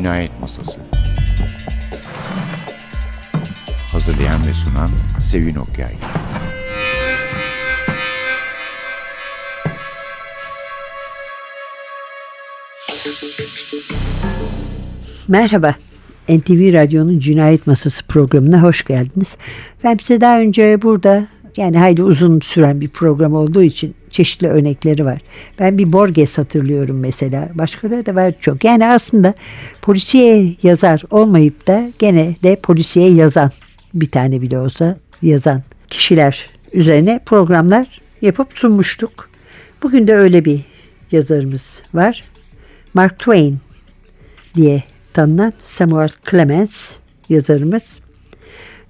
Cinayet Masası Hazırlayan ve sunan Sevin Okyay Merhaba. NTV Radyo'nun Cinayet Masası programına hoş geldiniz. Ben size daha önce burada yani hayli uzun süren bir program olduğu için çeşitli örnekleri var. Ben bir Borges hatırlıyorum mesela. Başkaları da var çok. Yani aslında polisiye yazar olmayıp da gene de polisiye yazan bir tane bile olsa yazan kişiler üzerine programlar yapıp sunmuştuk. Bugün de öyle bir yazarımız var. Mark Twain diye tanınan Samuel Clemens yazarımız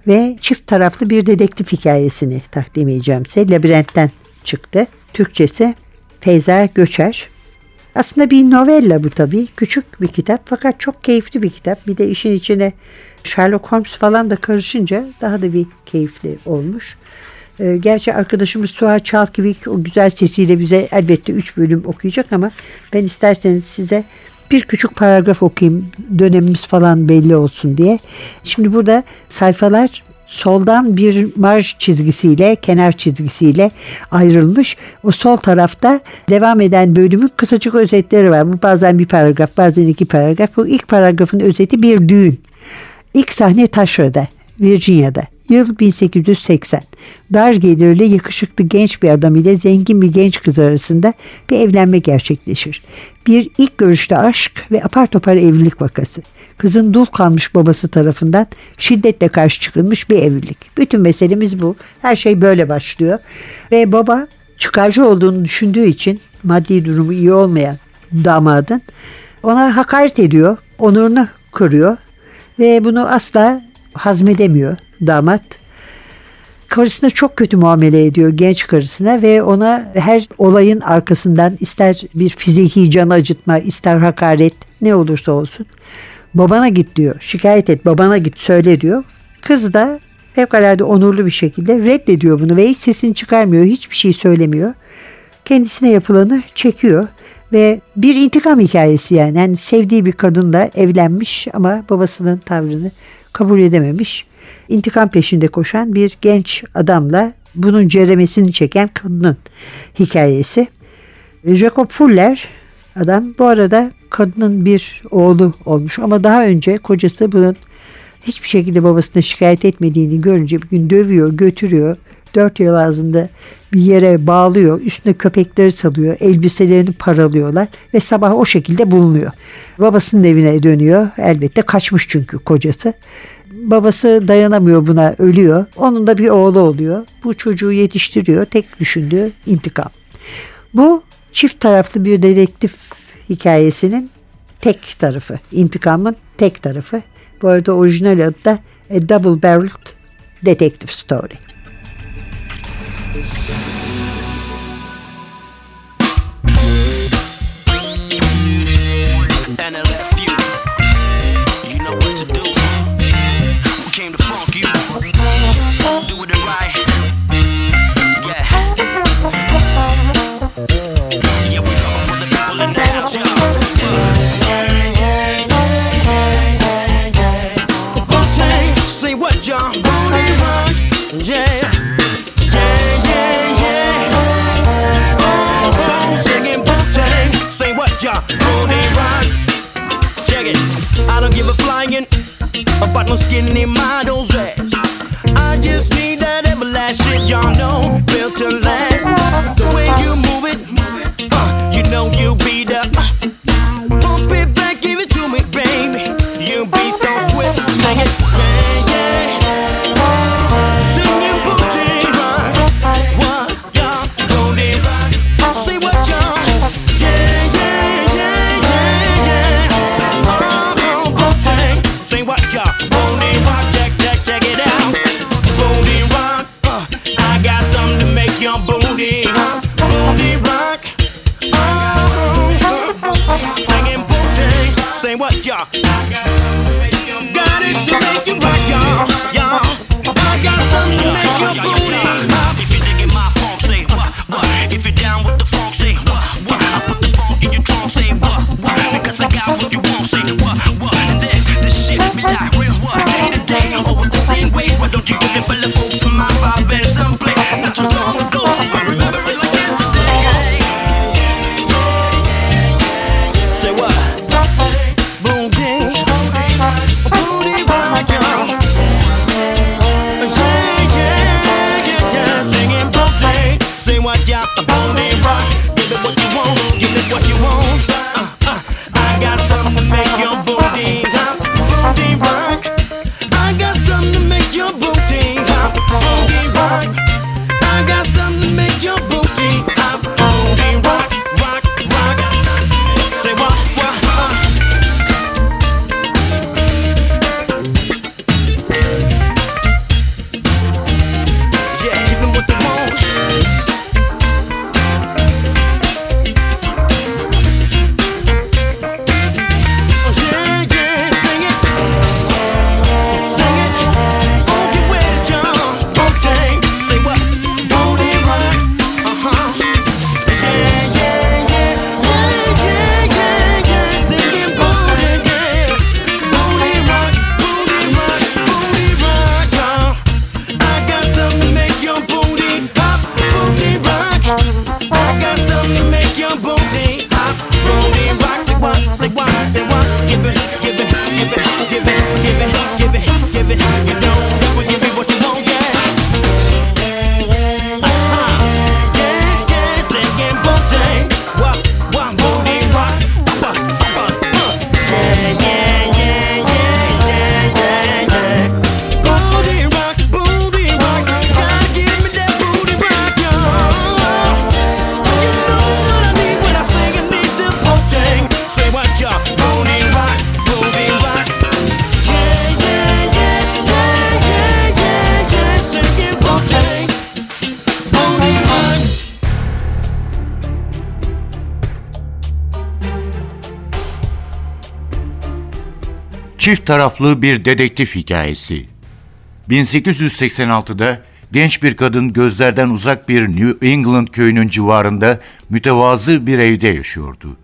ve çift taraflı bir dedektif hikayesini takdim edeceğim size. Labirentten çıktı. Türkçesi Feyza Göçer. Aslında bir novella bu tabii. Küçük bir kitap fakat çok keyifli bir kitap. Bir de işin içine Sherlock Holmes falan da karışınca daha da bir keyifli olmuş. Ee, gerçi arkadaşımız Suha Çalkivik o güzel sesiyle bize elbette 3 bölüm okuyacak ama ben isterseniz size bir küçük paragraf okuyayım dönemimiz falan belli olsun diye. Şimdi burada sayfalar soldan bir marj çizgisiyle, kenar çizgisiyle ayrılmış. O sol tarafta devam eden bölümün kısacık özetleri var. Bu bazen bir paragraf, bazen iki paragraf. Bu ilk paragrafın özeti bir düğün. İlk sahne taşrada, Virginia'da. Yıl 1880. Dar gelirli yakışıklı genç bir adam ile zengin bir genç kız arasında bir evlenme gerçekleşir. Bir ilk görüşte aşk ve apar topar evlilik vakası. Kızın dul kalmış babası tarafından şiddetle karşı çıkılmış bir evlilik. Bütün meselemiz bu. Her şey böyle başlıyor. Ve baba çıkarcı olduğunu düşündüğü için maddi durumu iyi olmayan damadın ona hakaret ediyor, onurunu kırıyor ve bunu asla hazmedemiyor damat. Karısına çok kötü muamele ediyor genç karısına ve ona her olayın arkasından ister bir fiziki can acıtma ister hakaret ne olursa olsun babana git diyor şikayet et babana git söyle diyor. Kız da fevkalade onurlu bir şekilde reddediyor bunu ve hiç sesini çıkarmıyor hiçbir şey söylemiyor. Kendisine yapılanı çekiyor ve bir intikam hikayesi yani. yani sevdiği bir kadınla evlenmiş ama babasının tavrını kabul edememiş. İntikam peşinde koşan bir genç adamla bunun ceremesini çeken kadının hikayesi. Jacob Fuller adam bu arada kadının bir oğlu olmuş ama daha önce kocası bunun hiçbir şekilde babasına şikayet etmediğini görünce bir gün dövüyor, götürüyor. Dört yıl ağzında bir yere bağlıyor, üstüne köpekleri salıyor, elbiselerini paralıyorlar ve sabah o şekilde bulunuyor. Babasının evine dönüyor, elbette kaçmış çünkü kocası. Babası dayanamıyor buna, ölüyor. Onun da bir oğlu oluyor. Bu çocuğu yetiştiriyor, tek düşündüğü intikam. Bu çift taraflı bir dedektif hikayesinin tek tarafı, intikamın tek tarafı. Bu arada orijinal adı da A Double Barreled Detective Story. About no skinny models ass. I just need that everlasting, y'all know, built to last. The way you move it, uh, you know you be the. Çift taraflı bir dedektif hikayesi. 1886'da genç bir kadın gözlerden uzak bir New England köyünün civarında mütevazı bir evde yaşıyordu.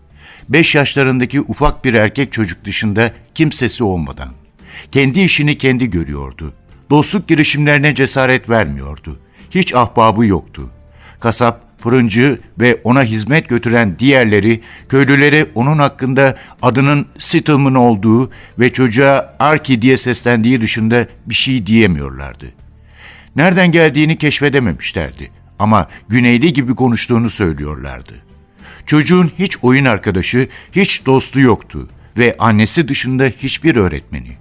5 yaşlarındaki ufak bir erkek çocuk dışında kimsesi olmadan. Kendi işini kendi görüyordu. Dostluk girişimlerine cesaret vermiyordu. Hiç ahbabı yoktu. Kasap, fırıncı ve ona hizmet götüren diğerleri köylülere onun hakkında adının Sittleman olduğu ve çocuğa Arki diye seslendiği dışında bir şey diyemiyorlardı. Nereden geldiğini keşfedememişlerdi ama Güneyli gibi konuştuğunu söylüyorlardı. Çocuğun hiç oyun arkadaşı, hiç dostu yoktu ve annesi dışında hiçbir öğretmeni.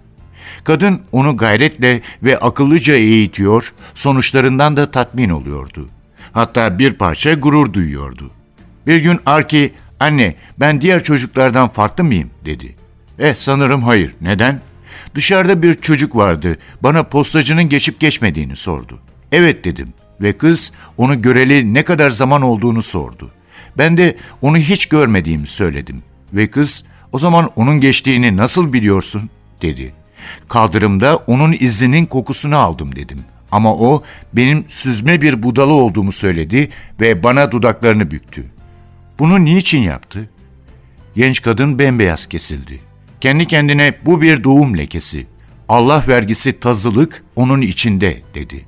Kadın onu gayretle ve akıllıca eğitiyor, sonuçlarından da tatmin oluyordu. Hatta bir parça gurur duyuyordu. Bir gün Arki, anne ben diğer çocuklardan farklı mıyım dedi. Eh sanırım hayır. Neden? Dışarıda bir çocuk vardı. Bana postacının geçip geçmediğini sordu. Evet dedim ve kız onu göreli ne kadar zaman olduğunu sordu. Ben de onu hiç görmediğimi söyledim ve kız o zaman onun geçtiğini nasıl biliyorsun dedi. Kaldırımda onun izinin kokusunu aldım dedim. Ama o benim süzme bir budalı olduğumu söyledi ve bana dudaklarını büktü. Bunu niçin yaptı? Genç kadın bembeyaz kesildi. Kendi kendine bu bir doğum lekesi. Allah vergisi tazılık onun içinde dedi.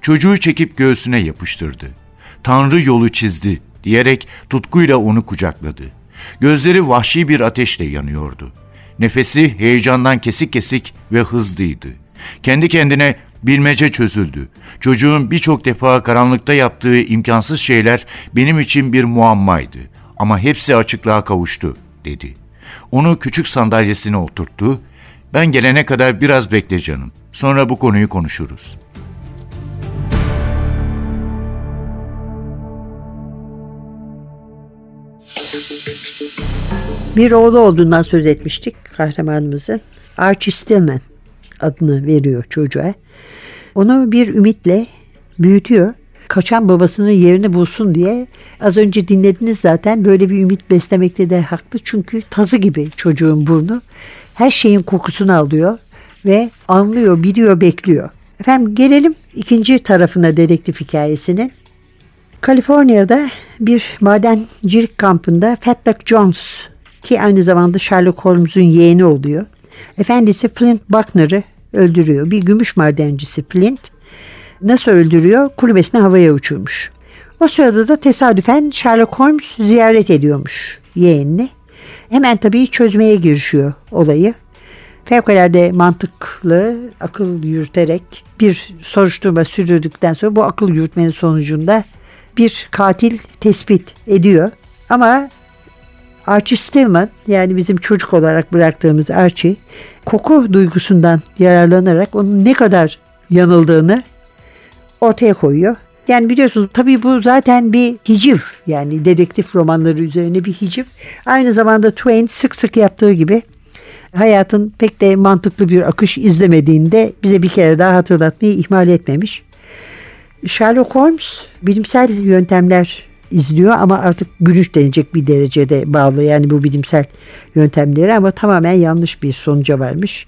Çocuğu çekip göğsüne yapıştırdı. Tanrı yolu çizdi diyerek tutkuyla onu kucakladı. Gözleri vahşi bir ateşle yanıyordu. Nefesi heyecandan kesik kesik ve hızlıydı. Kendi kendine bilmece çözüldü. Çocuğun birçok defa karanlıkta yaptığı imkansız şeyler benim için bir muammaydı. Ama hepsi açıklığa kavuştu, dedi. Onu küçük sandalyesine oturttu. Ben gelene kadar biraz bekle canım. Sonra bu konuyu konuşuruz. Bir oğlu olduğundan söz etmiştik kahramanımızın. Archie Stillman adını veriyor çocuğa. Onu bir ümitle büyütüyor. Kaçan babasının yerini bulsun diye az önce dinlediniz zaten böyle bir ümit beslemekte de haklı. Çünkü tazı gibi çocuğun burnu her şeyin kokusunu alıyor ve anlıyor, biliyor, bekliyor. Efendim gelelim ikinci tarafına dedektif hikayesinin. Kaliforniya'da bir madencilik kampında Fatback Jones ki aynı zamanda Sherlock Holmes'un yeğeni oluyor. Efendisi Flint Buckner'ı öldürüyor. Bir gümüş madencisi Flint nasıl öldürüyor? Kulübesine havaya uçurmuş. O sırada da tesadüfen Sherlock Holmes ziyaret ediyormuş yeğenini. Hemen tabii çözmeye girişiyor olayı. Fevkalade mantıklı, akıl yürüterek bir soruşturma sürdürdükten sonra bu akıl yürütmenin sonucunda bir katil tespit ediyor. Ama Archie Stillman yani bizim çocuk olarak bıraktığımız Archie koku duygusundan yararlanarak onun ne kadar yanıldığını ortaya koyuyor. Yani biliyorsunuz tabii bu zaten bir hiciv yani dedektif romanları üzerine bir hiciv. Aynı zamanda Twain sık sık yaptığı gibi hayatın pek de mantıklı bir akış izlemediğinde bize bir kere daha hatırlatmayı ihmal etmemiş. Sherlock Holmes bilimsel yöntemler izliyor ama artık gülünç denecek bir derecede bağlı yani bu bilimsel yöntemleri ama tamamen yanlış bir sonuca varmış.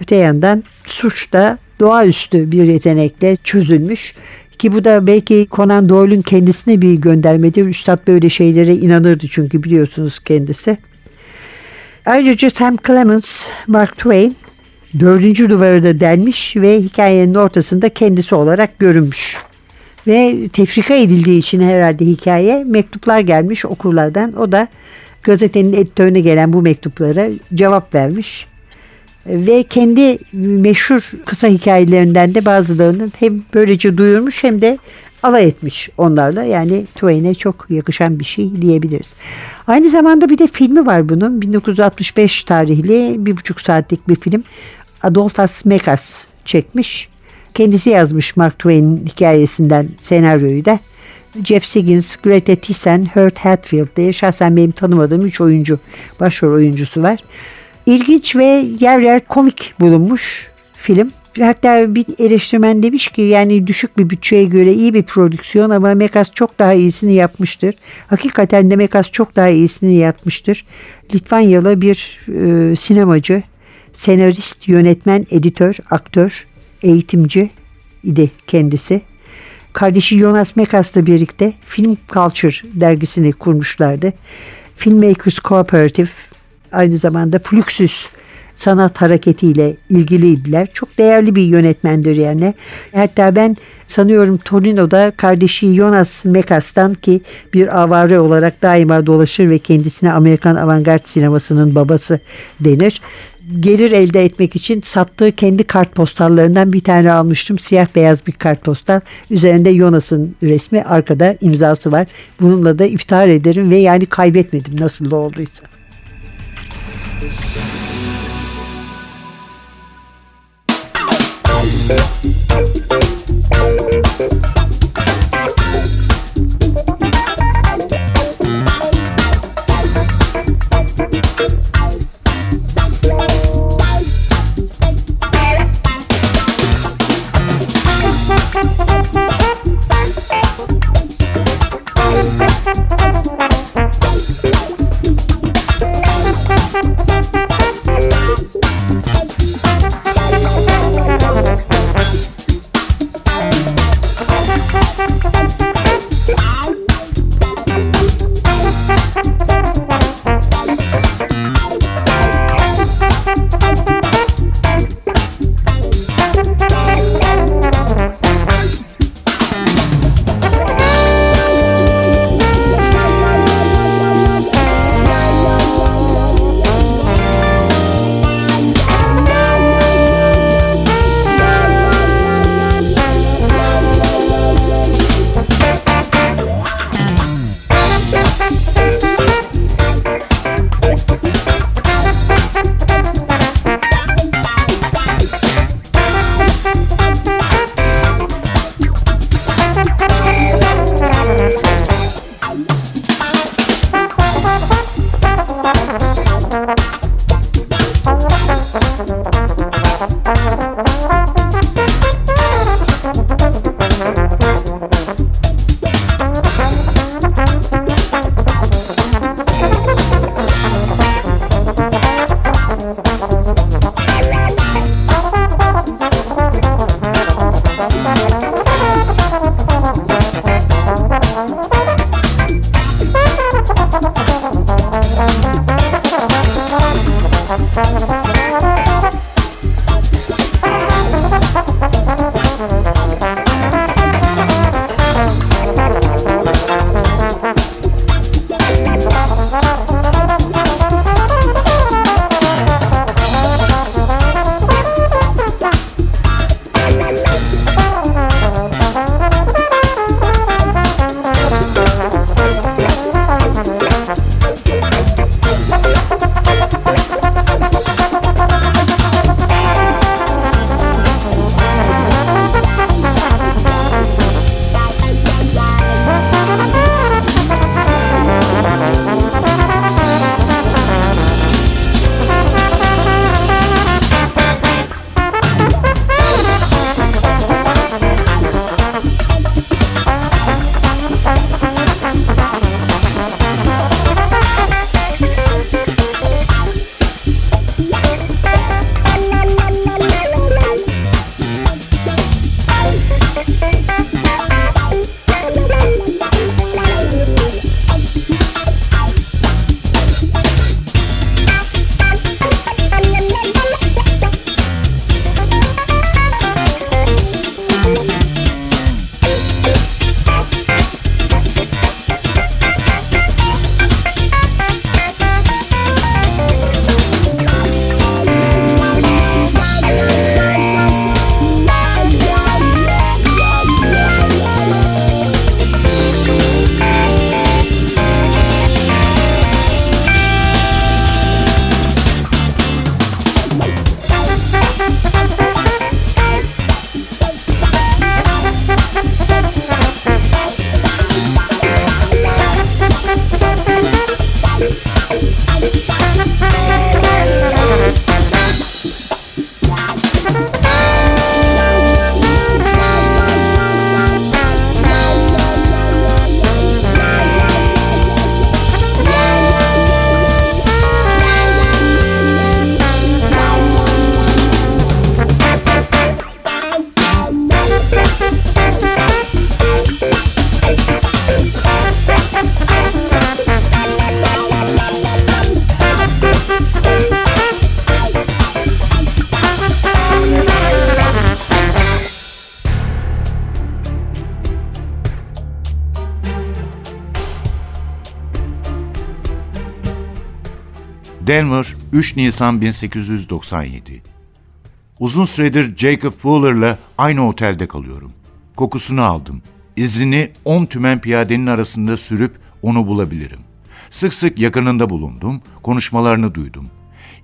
Öte yandan suç da doğaüstü bir yetenekle çözülmüş. Ki bu da belki Conan Doyle'un kendisine bir göndermedir. Üstad böyle şeylere inanırdı çünkü biliyorsunuz kendisi. Ayrıca Sam Clemens, Mark Twain dördüncü duvarı da delmiş ve hikayenin ortasında kendisi olarak görünmüş. Ve tefrika edildiği için herhalde hikaye mektuplar gelmiş okurlardan. O da gazetenin editörüne gelen bu mektuplara cevap vermiş. Ve kendi meşhur kısa hikayelerinden de bazılarını hem böylece duyurmuş hem de alay etmiş onlarla. Yani Twain'e çok yakışan bir şey diyebiliriz. Aynı zamanda bir de filmi var bunun. 1965 tarihli bir buçuk saatlik bir film. Adolphus Mekas çekmiş. Kendisi yazmış Mark Twain'in hikayesinden senaryoyu da. Jeff Siggins, Greta Thyssen, Hurt Hatfield diye şahsen benim tanımadığım üç oyuncu, başrol oyuncusu var. İlginç ve yer yer komik bulunmuş film. Hatta bir eleştirmen demiş ki yani düşük bir bütçeye göre iyi bir prodüksiyon ama Mekas çok daha iyisini yapmıştır. Hakikaten de Mekas çok daha iyisini yapmıştır. Litvanyalı bir e, sinemacı, senarist, yönetmen, editör, aktör, eğitimci idi kendisi. Kardeşi Jonas Mekas'la birlikte Film Culture dergisini kurmuşlardı. Filmmakers Cooperative aynı zamanda Fluxus sanat hareketiyle ilgiliydiler. Çok değerli bir yönetmendir yani. Hatta ben sanıyorum Torino'da kardeşi Jonas Mekas'tan ki bir avare olarak daima dolaşır ve kendisine Amerikan avantgard sinemasının babası denir gelir elde etmek için sattığı kendi kartpostallarından bir tane almıştım. Siyah beyaz bir kartpostal. Üzerinde Jonas'ın resmi arkada imzası var. Bununla da iftihar ederim ve yani kaybetmedim nasıl da olduysa. Müzik Denver, 3 Nisan 1897 Uzun süredir Jacob Fuller'la aynı otelde kalıyorum. Kokusunu aldım. İzini 10 tümen piyadenin arasında sürüp onu bulabilirim. Sık sık yakınında bulundum, konuşmalarını duydum.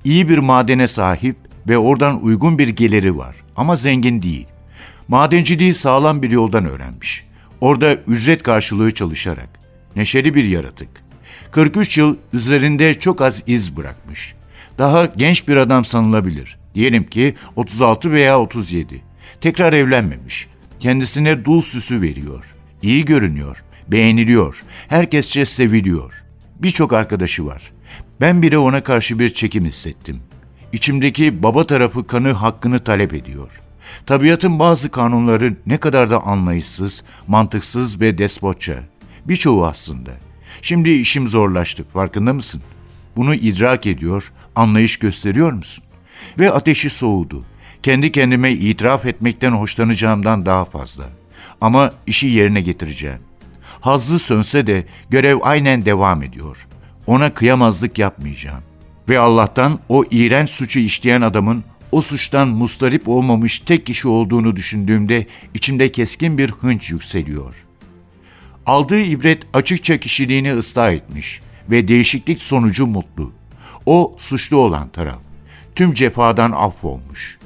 İyi bir madene sahip ve oradan uygun bir geliri var ama zengin değil. Madenciliği sağlam bir yoldan öğrenmiş. Orada ücret karşılığı çalışarak. Neşeli bir yaratık. 43 yıl üzerinde çok az iz bırakmış. Daha genç bir adam sanılabilir. Diyelim ki 36 veya 37. Tekrar evlenmemiş. Kendisine dul süsü veriyor. İyi görünüyor, beğeniliyor, herkesçe seviliyor. Birçok arkadaşı var. Ben bile ona karşı bir çekim hissettim. İçimdeki baba tarafı kanı hakkını talep ediyor. Tabiatın bazı kanunları ne kadar da anlayışsız, mantıksız ve despotça. Birçoğu aslında. Şimdi işim zorlaştı, farkında mısın? Bunu idrak ediyor, anlayış gösteriyor musun? Ve ateşi soğudu. Kendi kendime itiraf etmekten hoşlanacağımdan daha fazla. Ama işi yerine getireceğim. Hazzı sönse de görev aynen devam ediyor. Ona kıyamazlık yapmayacağım. Ve Allah'tan o iğrenç suçu işleyen adamın o suçtan mustarip olmamış tek kişi olduğunu düşündüğümde içimde keskin bir hınç yükseliyor. Aldığı ibret açıkça kişiliğini ıslah etmiş ve değişiklik sonucu mutlu. O suçlu olan taraf. Tüm cefadan affolmuş.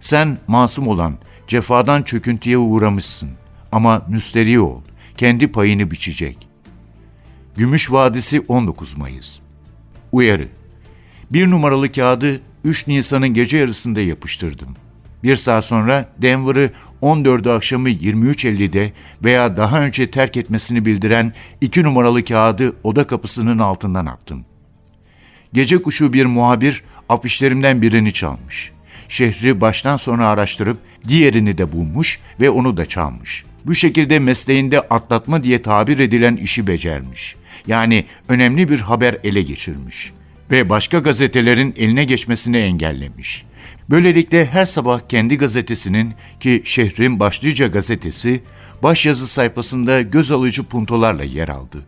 Sen masum olan, cefadan çöküntüye uğramışsın. Ama müsteri ol, kendi payını biçecek. Gümüş Vadisi 19 Mayıs Uyarı Bir numaralı kağıdı 3 Nisan'ın gece yarısında yapıştırdım. Bir saat sonra Denver'ı 14'ü akşamı 23.50'de veya daha önce terk etmesini bildiren 2 numaralı kağıdı oda kapısının altından attım. Gece kuşu bir muhabir afişlerimden birini çalmış. Şehri baştan sona araştırıp diğerini de bulmuş ve onu da çalmış. Bu şekilde mesleğinde atlatma diye tabir edilen işi becermiş. Yani önemli bir haber ele geçirmiş ve başka gazetelerin eline geçmesini engellemiş. Böylelikle her sabah kendi gazetesinin ki şehrin başlıca gazetesi başyazı sayfasında göz alıcı puntolarla yer aldı.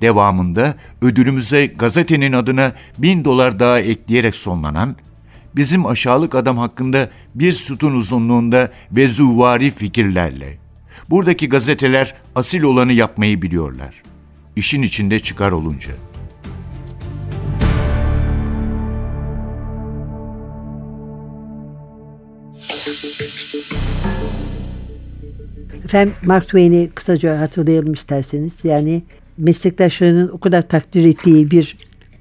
Devamında ödülümüze gazetenin adına bin dolar daha ekleyerek sonlanan, bizim aşağılık adam hakkında bir sütun uzunluğunda ve zuvari fikirlerle. Buradaki gazeteler asil olanı yapmayı biliyorlar. İşin içinde çıkar olunca. Efendim Mark Twain'i kısaca hatırlayalım isterseniz. Yani meslektaşlarının o kadar takdir ettiği bir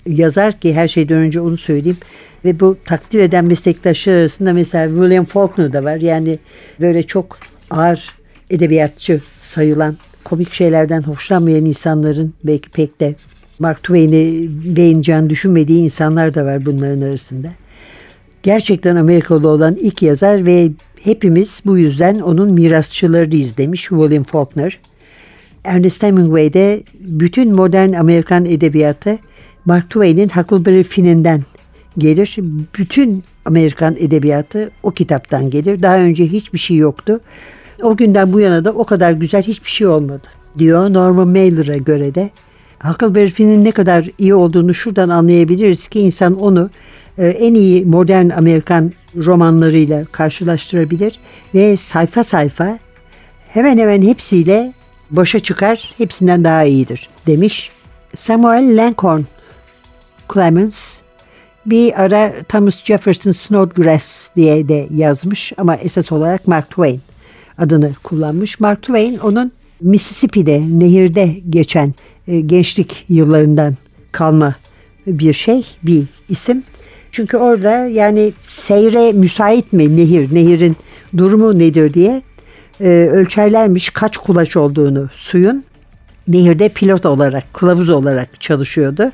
yazar ki her şeyden önce onu söyleyeyim. Ve bu takdir eden meslektaşlar arasında mesela William Faulkner da var. Yani böyle çok ağır edebiyatçı sayılan komik şeylerden hoşlanmayan insanların belki pek de Mark Twain'i beğeneceğini düşünmediği insanlar da var bunların arasında. Gerçekten Amerikalı olan ilk yazar ve hepimiz bu yüzden onun mirasçılarıyız demiş William Faulkner. Ernest Hemingway de bütün modern Amerikan edebiyatı Mark Twain'in Huckleberry Finn'inden gelir. Bütün Amerikan edebiyatı o kitaptan gelir. Daha önce hiçbir şey yoktu. O günden bu yana da o kadar güzel hiçbir şey olmadı diyor Norman Mailer'a göre de. Huckleberry Finn'in ne kadar iyi olduğunu şuradan anlayabiliriz ki insan onu en iyi modern Amerikan romanlarıyla karşılaştırabilir ve sayfa sayfa hemen hemen hepsiyle başa çıkar, hepsinden daha iyidir demiş. Samuel Langhorne Clemens bir ara Thomas Jefferson Snodgrass diye de yazmış ama esas olarak Mark Twain adını kullanmış. Mark Twain onun Mississippi'de nehirde geçen e, gençlik yıllarından kalma bir şey, bir isim. Çünkü orada yani seyre müsait mi nehir, nehirin durumu nedir diye e, ölçerlermiş kaç kulaç olduğunu suyun. Nehirde pilot olarak, kılavuz olarak çalışıyordu.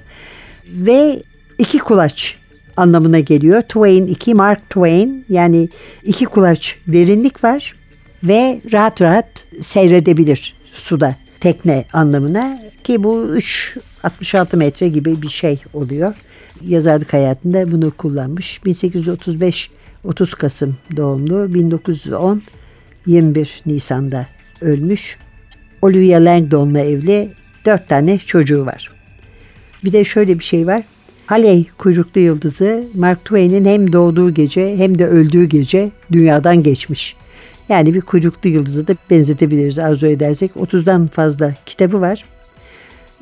Ve iki kulaç anlamına geliyor. Twain iki Mark Twain yani iki kulaç derinlik var ve rahat rahat seyredebilir suda tekne anlamına ki bu 3.66 metre gibi bir şey oluyor. Yazarlık hayatında bunu kullanmış. 1835 30 Kasım doğumlu 1910 21 Nisan'da ölmüş. Olivia Langdon'la evli dört tane çocuğu var. Bir de şöyle bir şey var. Halley kuyruklu yıldızı Mark Twain'in hem doğduğu gece hem de öldüğü gece dünyadan geçmiş. Yani bir kuyruklu yıldızı da benzetebiliriz arzu edersek. 30'dan fazla kitabı var.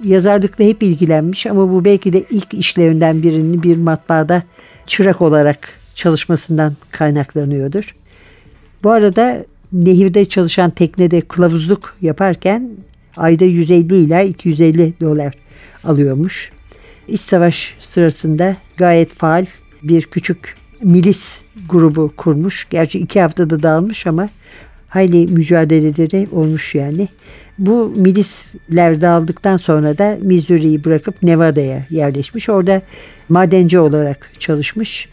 Yazarlıkla hep ilgilenmiş ama bu belki de ilk işlerinden birinin bir matbaada çırak olarak çalışmasından kaynaklanıyordur. Bu arada nehirde çalışan teknede kılavuzluk yaparken ayda 150 ila 250 dolar alıyormuş. İç savaş sırasında gayet faal bir küçük milis grubu kurmuş. Gerçi iki haftada dağılmış ama hayli mücadeleleri olmuş yani. Bu milisler dağıldıktan sonra da Missouri'yi bırakıp Nevada'ya yerleşmiş. Orada madenci olarak çalışmış.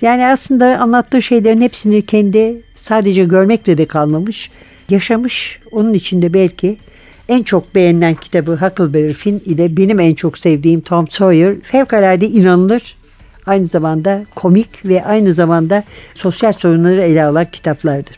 Yani aslında anlattığı şeylerin hepsini kendi sadece görmekle de kalmamış, yaşamış. Onun içinde belki en çok beğenilen kitabı Huckleberry Finn ile benim en çok sevdiğim Tom Sawyer fevkalade inanılır. Aynı zamanda komik ve aynı zamanda sosyal sorunları ele alan kitaplardır.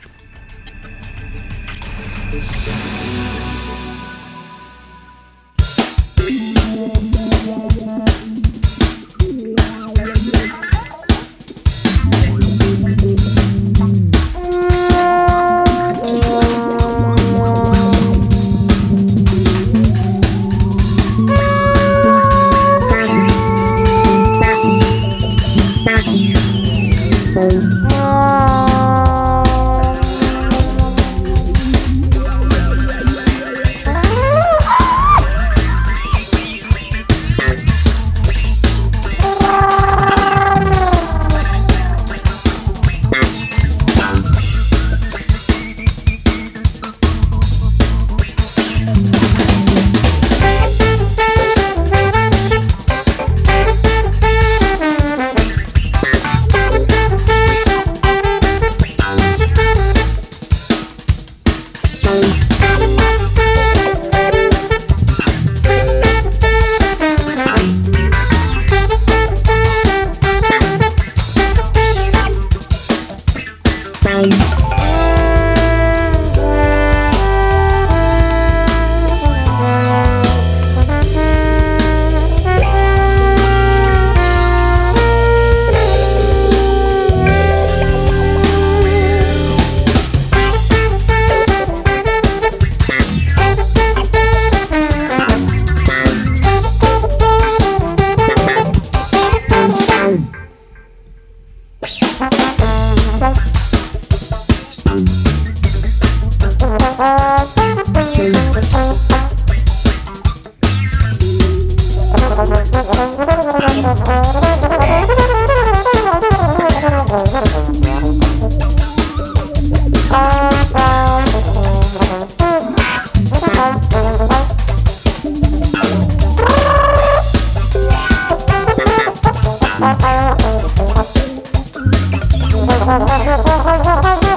Thank you.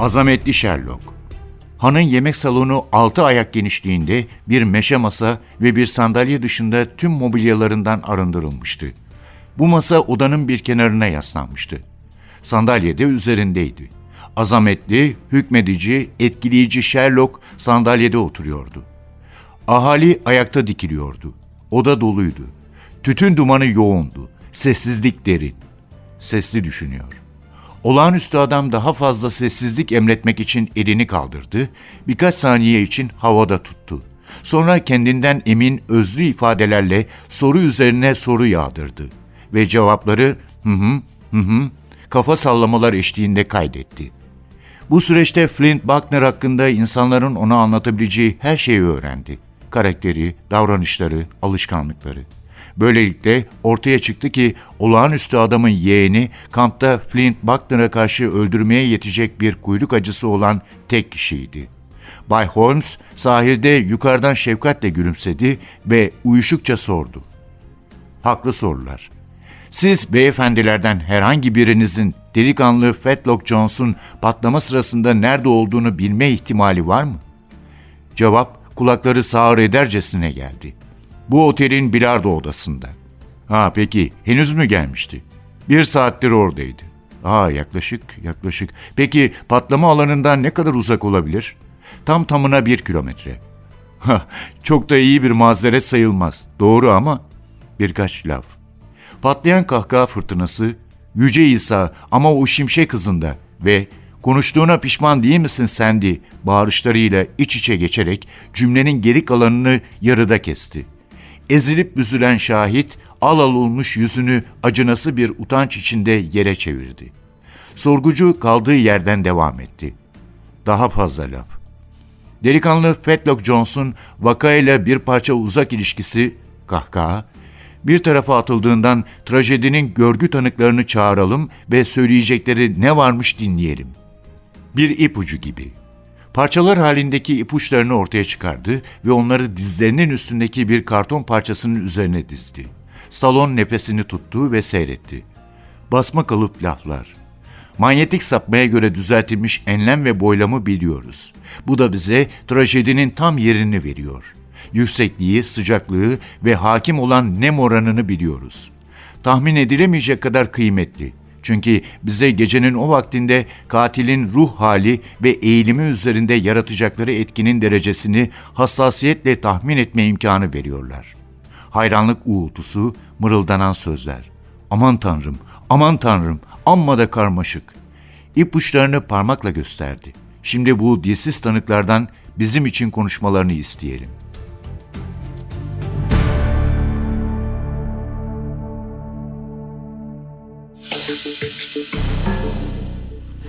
Azametli Sherlock Hanın yemek salonu altı ayak genişliğinde bir meşe masa ve bir sandalye dışında tüm mobilyalarından arındırılmıştı. Bu masa odanın bir kenarına yaslanmıştı. Sandalye de üzerindeydi. Azametli, hükmedici, etkileyici Sherlock sandalyede oturuyordu. Ahali ayakta dikiliyordu. Oda doluydu. Tütün dumanı yoğundu. Sessizlik derin. Sesli düşünüyor. Olağanüstü adam daha fazla sessizlik emretmek için elini kaldırdı, birkaç saniye için havada tuttu. Sonra kendinden emin özlü ifadelerle soru üzerine soru yağdırdı ve cevapları hı hı hı hı kafa sallamalar eşliğinde kaydetti. Bu süreçte Flint Buckner hakkında insanların ona anlatabileceği her şeyi öğrendi. Karakteri, davranışları, alışkanlıkları. Böylelikle ortaya çıktı ki olağanüstü adamın yeğeni kampta Flint Buckner'a karşı öldürmeye yetecek bir kuyruk acısı olan tek kişiydi. Bay Holmes sahilde yukarıdan şefkatle gülümsedi ve uyuşukça sordu. Haklı sorular. Siz beyefendilerden herhangi birinizin delikanlı Fetlock Jones'un patlama sırasında nerede olduğunu bilme ihtimali var mı? Cevap kulakları sağır edercesine geldi. Bu otelin bilardo odasında. Ha peki henüz mü gelmişti? Bir saattir oradaydı. Aa yaklaşık yaklaşık. Peki patlama alanından ne kadar uzak olabilir? Tam tamına bir kilometre. Ha, çok da iyi bir mazeret sayılmaz. Doğru ama birkaç laf. Patlayan kahkaha fırtınası, Yüce İsa ama o şimşek hızında ve konuştuğuna pişman değil misin Sendi bağırışlarıyla iç içe geçerek cümlenin geri kalanını yarıda kesti. Ezilip büzülen şahit al al olmuş yüzünü acınası bir utanç içinde yere çevirdi. Sorgucu kaldığı yerden devam etti. Daha fazla laf. Delikanlı Fetlock Jones'un vakayla bir parça uzak ilişkisi, kahkaha, bir tarafa atıldığından trajedinin görgü tanıklarını çağıralım ve söyleyecekleri ne varmış dinleyelim. Bir ipucu gibi. Parçalar halindeki ipuçlarını ortaya çıkardı ve onları dizlerinin üstündeki bir karton parçasının üzerine dizdi. Salon nefesini tuttu ve seyretti. Basma kalıp laflar. Manyetik sapmaya göre düzeltilmiş enlem ve boylamı biliyoruz. Bu da bize trajedinin tam yerini veriyor. Yüksekliği, sıcaklığı ve hakim olan nem oranını biliyoruz. Tahmin edilemeyecek kadar kıymetli. Çünkü bize gecenin o vaktinde katilin ruh hali ve eğilimi üzerinde yaratacakları etkinin derecesini hassasiyetle tahmin etme imkanı veriyorlar. Hayranlık uğultusu, mırıldanan sözler. Aman tanrım, aman tanrım, amma da karmaşık. İpuçlarını parmakla gösterdi. Şimdi bu dilsiz tanıklardan bizim için konuşmalarını isteyelim.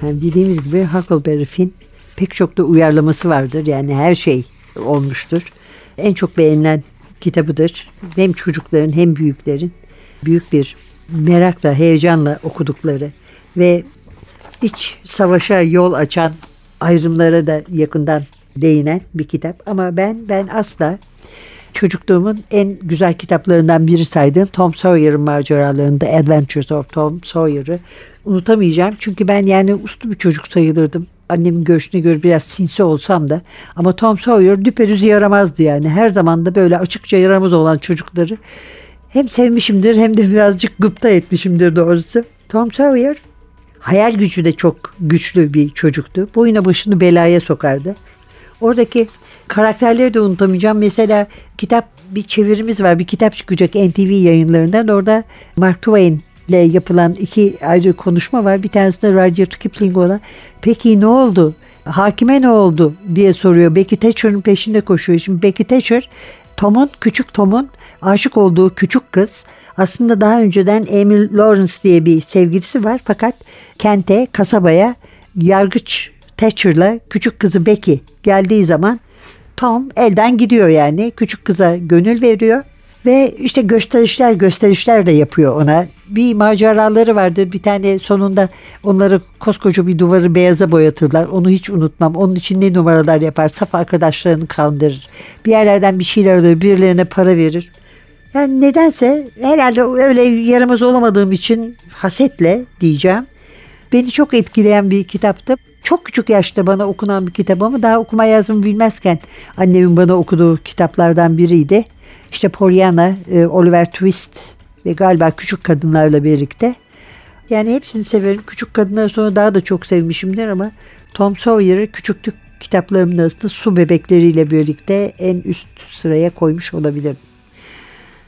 Yani dediğimiz gibi Huckleberry Finn pek çok da uyarlaması vardır. Yani her şey olmuştur. En çok beğenilen kitabıdır. Hem çocukların hem büyüklerin büyük bir merakla, heyecanla okudukları ve iç savaşa yol açan ayrımlara da yakından değinen bir kitap. Ama ben ben asla çocukluğumun en güzel kitaplarından biri saydığım Tom Sawyer'ın maceralarında Adventures of Tom Sawyer'ı unutamayacağım. Çünkü ben yani uslu bir çocuk sayılırdım. Annemin görüşüne göre biraz sinsi olsam da ama Tom Sawyer düpedüz yaramazdı yani. Her zaman da böyle açıkça yaramaz olan çocukları hem sevmişimdir hem de birazcık gıpta etmişimdir doğrusu. Tom Sawyer hayal gücü de çok güçlü bir çocuktu. Boyuna başını belaya sokardı. Oradaki karakterleri de unutamayacağım. Mesela kitap bir çevirimiz var. Bir kitap çıkacak NTV yayınlarından. Orada Mark Twain ile yapılan iki ayrı konuşma var. Bir tanesi de Rudyard Kipling olan. Peki ne oldu? Hakime ne oldu diye soruyor. Becky Thatcher'ın peşinde koşuyor. Şimdi Becky Thatcher Tom'un, küçük Tom'un aşık olduğu küçük kız. Aslında daha önceden Emil Lawrence diye bir sevgilisi var. Fakat kente, kasabaya yargıç Thatcher'la küçük kızı Becky geldiği zaman Tom elden gidiyor yani. Küçük kıza gönül veriyor. Ve işte gösterişler gösterişler de yapıyor ona. Bir maceraları vardır. Bir tane sonunda onları koskoca bir duvarı beyaza boyatırlar. Onu hiç unutmam. Onun için ne numaralar yapar. Saf arkadaşlarını kandırır. Bir yerlerden bir şeyler alır. Birilerine para verir. Yani nedense herhalde öyle yaramaz olamadığım için hasetle diyeceğim. Beni çok etkileyen bir kitaptı. Çok küçük yaşta bana okunan bir kitap ama daha okuma yazımı bilmezken annemin bana okuduğu kitaplardan biriydi. İşte Pollyanna, e, Oliver Twist ve galiba Küçük Kadınlarla birlikte. Yani hepsini severim. Küçük Kadınları sonra daha da çok sevmişimdir ama Tom Sawyer'ı küçüklük kitaplarımın arasında su bebekleriyle birlikte en üst sıraya koymuş olabilirim.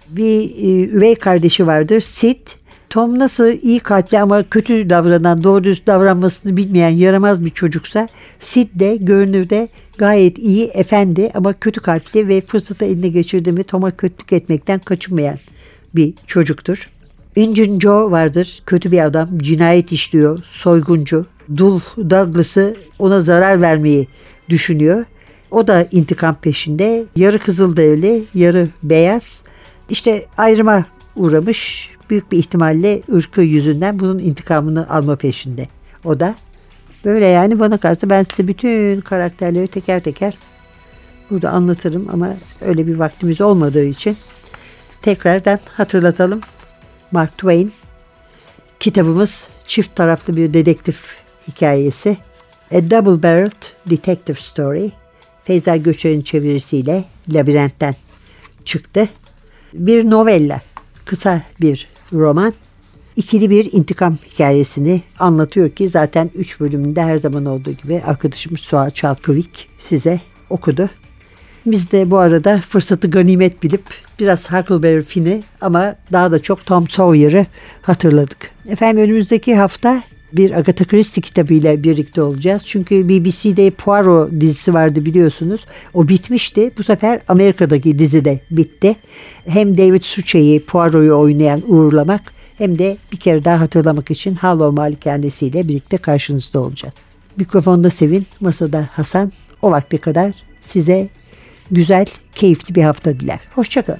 Bir e, üvey kardeşi vardır Sid. Tom nasıl iyi kalpli ama kötü davranan, doğru düz davranmasını bilmeyen yaramaz bir çocuksa Sid de görünürde gayet iyi, efendi ama kötü kalpli ve fırsatı eline geçirdi mi Tom'a kötülük etmekten kaçınmayan bir çocuktur. Injun Joe vardır. Kötü bir adam. Cinayet işliyor. Soyguncu. Dul Douglas'ı ona zarar vermeyi düşünüyor. O da intikam peşinde. Yarı Kızılderili, yarı beyaz. İşte ayrıma uğramış. Büyük bir ihtimalle ırkı yüzünden bunun intikamını alma peşinde. O da böyle yani bana kalsa ben size bütün karakterleri teker teker burada anlatırım ama öyle bir vaktimiz olmadığı için tekrardan hatırlatalım. Mark Twain. Kitabımız çift taraflı bir dedektif hikayesi. A Double Barreled Detective Story. Feyza Göçer'in çevirisiyle Labirent'ten çıktı. Bir novella, kısa bir roman. İkili bir intikam hikayesini anlatıyor ki zaten üç bölümünde her zaman olduğu gibi arkadaşımız Suat Çalkıvik size okudu. Biz de bu arada fırsatı ganimet bilip biraz Huckleberry Finn'i ama daha da çok Tom Sawyer'ı hatırladık. Efendim önümüzdeki hafta bir Agatha Christie kitabıyla birlikte olacağız. Çünkü BBC'de Poirot dizisi vardı biliyorsunuz. O bitmişti. Bu sefer Amerika'daki dizi de bitti. Hem David Suchet'i Poirot'u oynayan uğurlamak hem de bir kere daha hatırlamak için Harlow Malikanesi ile birlikte karşınızda olacağız. Mikrofonda Sevin, masada Hasan. O vakte kadar size güzel, keyifli bir hafta diler. Hoşçakalın.